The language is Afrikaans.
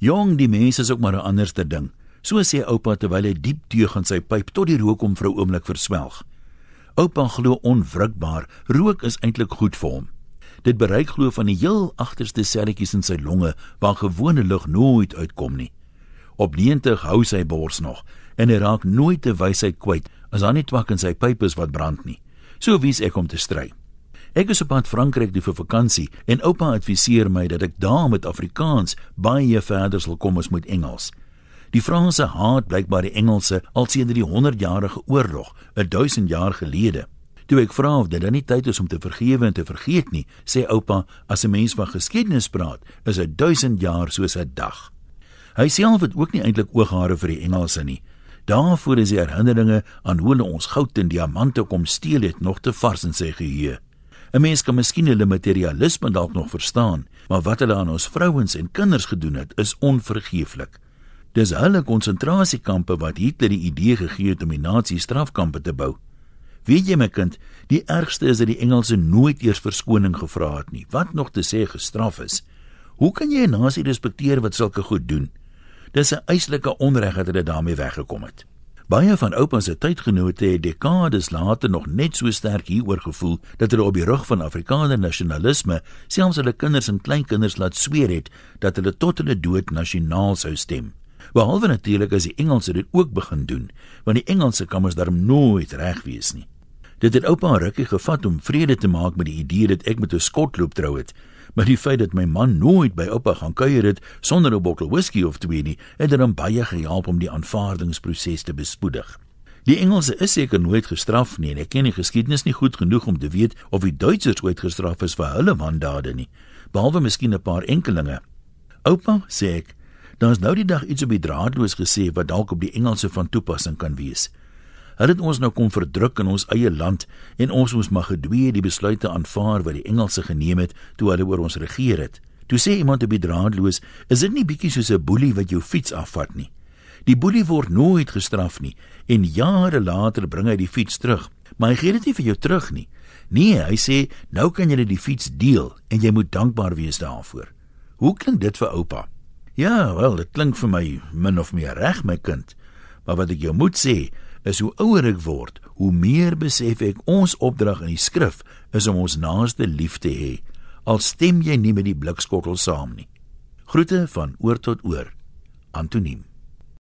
Jong, die mense is ook maar 'n anderste ding. So sê oupa terwyl hy diep teug in sy pyp tot die rook hom vir 'n oomblik verswelg. Oupa glo onwrikbaar, rook is eintlik goed vir hom. Dit bereik glo van die heel agterste selletjies in sy longe waar gewone lug nooit uitkom nie. Op 90 hou sy bors nog en hy raak nooit te wysheid kwyt as daar nie twak in sy pyp is wat brand nie. So wies ek om te stry. Ek is op pad Frankryk toe vir vakansie en oupa adviseer my dat ek daar met Afrikaans baie verder sal kom as met Engels. Die Franse haat blykbaar die Engelse al sedert die 100-jarige oorlog, 1000 jaar gelede. Toe ek vra of dit dan nie tyd is om te vergewe en te vergeet nie, sê oupa, as 'n mens van geskiedenis praat, is 'n 1000 jaar soos 'n dag. Hy self het ook nie eintlik ooghare vir die Engelse nie. Daarvoor is die herinneringe aan hoe hulle ons goud en diamante kom steel het nog te vars in sy geheue. 'n Mens kan miskien hulle materialisme dalk nog verstaan, maar wat hulle aan ons vrouens en kinders gedoen het, is onvergeeflik. Dis hulle konsentrasiekampe wat Hitler die idee gegee het om die nasie strafkampe te bou. Weet jy my kind, die ergste is dat die Engelse nooit eers verskoning gevra het nie, wat nog te sê gestraf is. Hoe kan jy 'n nasie respekteer wat sulke goed doen? Dis 'n eislike onreg dat hulle daarmee weggekom het. Baie van oupa se tydgenote het dekades later nog net so sterk hieroor gevoel dat hulle op die rug van Afrikaner nasionalisme selfs hulle kinders en kleinkinders laat sweer het dat hulle tot hulle dood nasionaal sou stem. Behalwe natuurlik as die Engelse dit ook begin doen, want die Engelse kan mos daarom nooit reg wees nie. Dit het oupa rukkie gevat om vrede te maak met die idee dat ek met 'n skotloop trou het, maar die feit dat my man nooit by oupa gaan kuier het sonder 'n bottel whisky of twee nie, het hom baie gehelp om die aanvaardingsproses te bespoedig. Die Engelse is seker nooit gestraf nie en ek ken die geskiedenis nie goed genoeg om te weet of die Duitsers ooit gestraf is vir hulle wandade nie, behalwe miskien 'n paar enkelinge. Oupa sê ek, daar's nou die dag iets op die draadloos gesê wat dalk op die Engelse van toepassing kan wees. Hulle het ons nou kom verdruk in ons eie land en ons moes maar gedwee die besluite aanvaar wat die Engelse geneem het toe hulle oor ons regeer het. Toe sê iemand op die draadloos, is dit nie bietjie soos 'n boelie wat jou fiets afvat nie. Die boelie word nooit gestraf nie en jare later bring hy die fiets terug, maar hy gee dit nie vir jou terug nie. Nee, hy sê nou kan jy die fiets deel en jy moet dankbaar wees daarvoor. Hoe klink dit vir oupa? Ja, wel, dit klink vir my min of meer reg, my kind. Maar wat ek jou moet sê, is hoe ouer ek word, hoe meer besef ek ons opdrag in die skrif is om ons naaste lief te hê. Al stem jy nie met die blikskottel saam nie. Groete van oor tot oor. Antoniem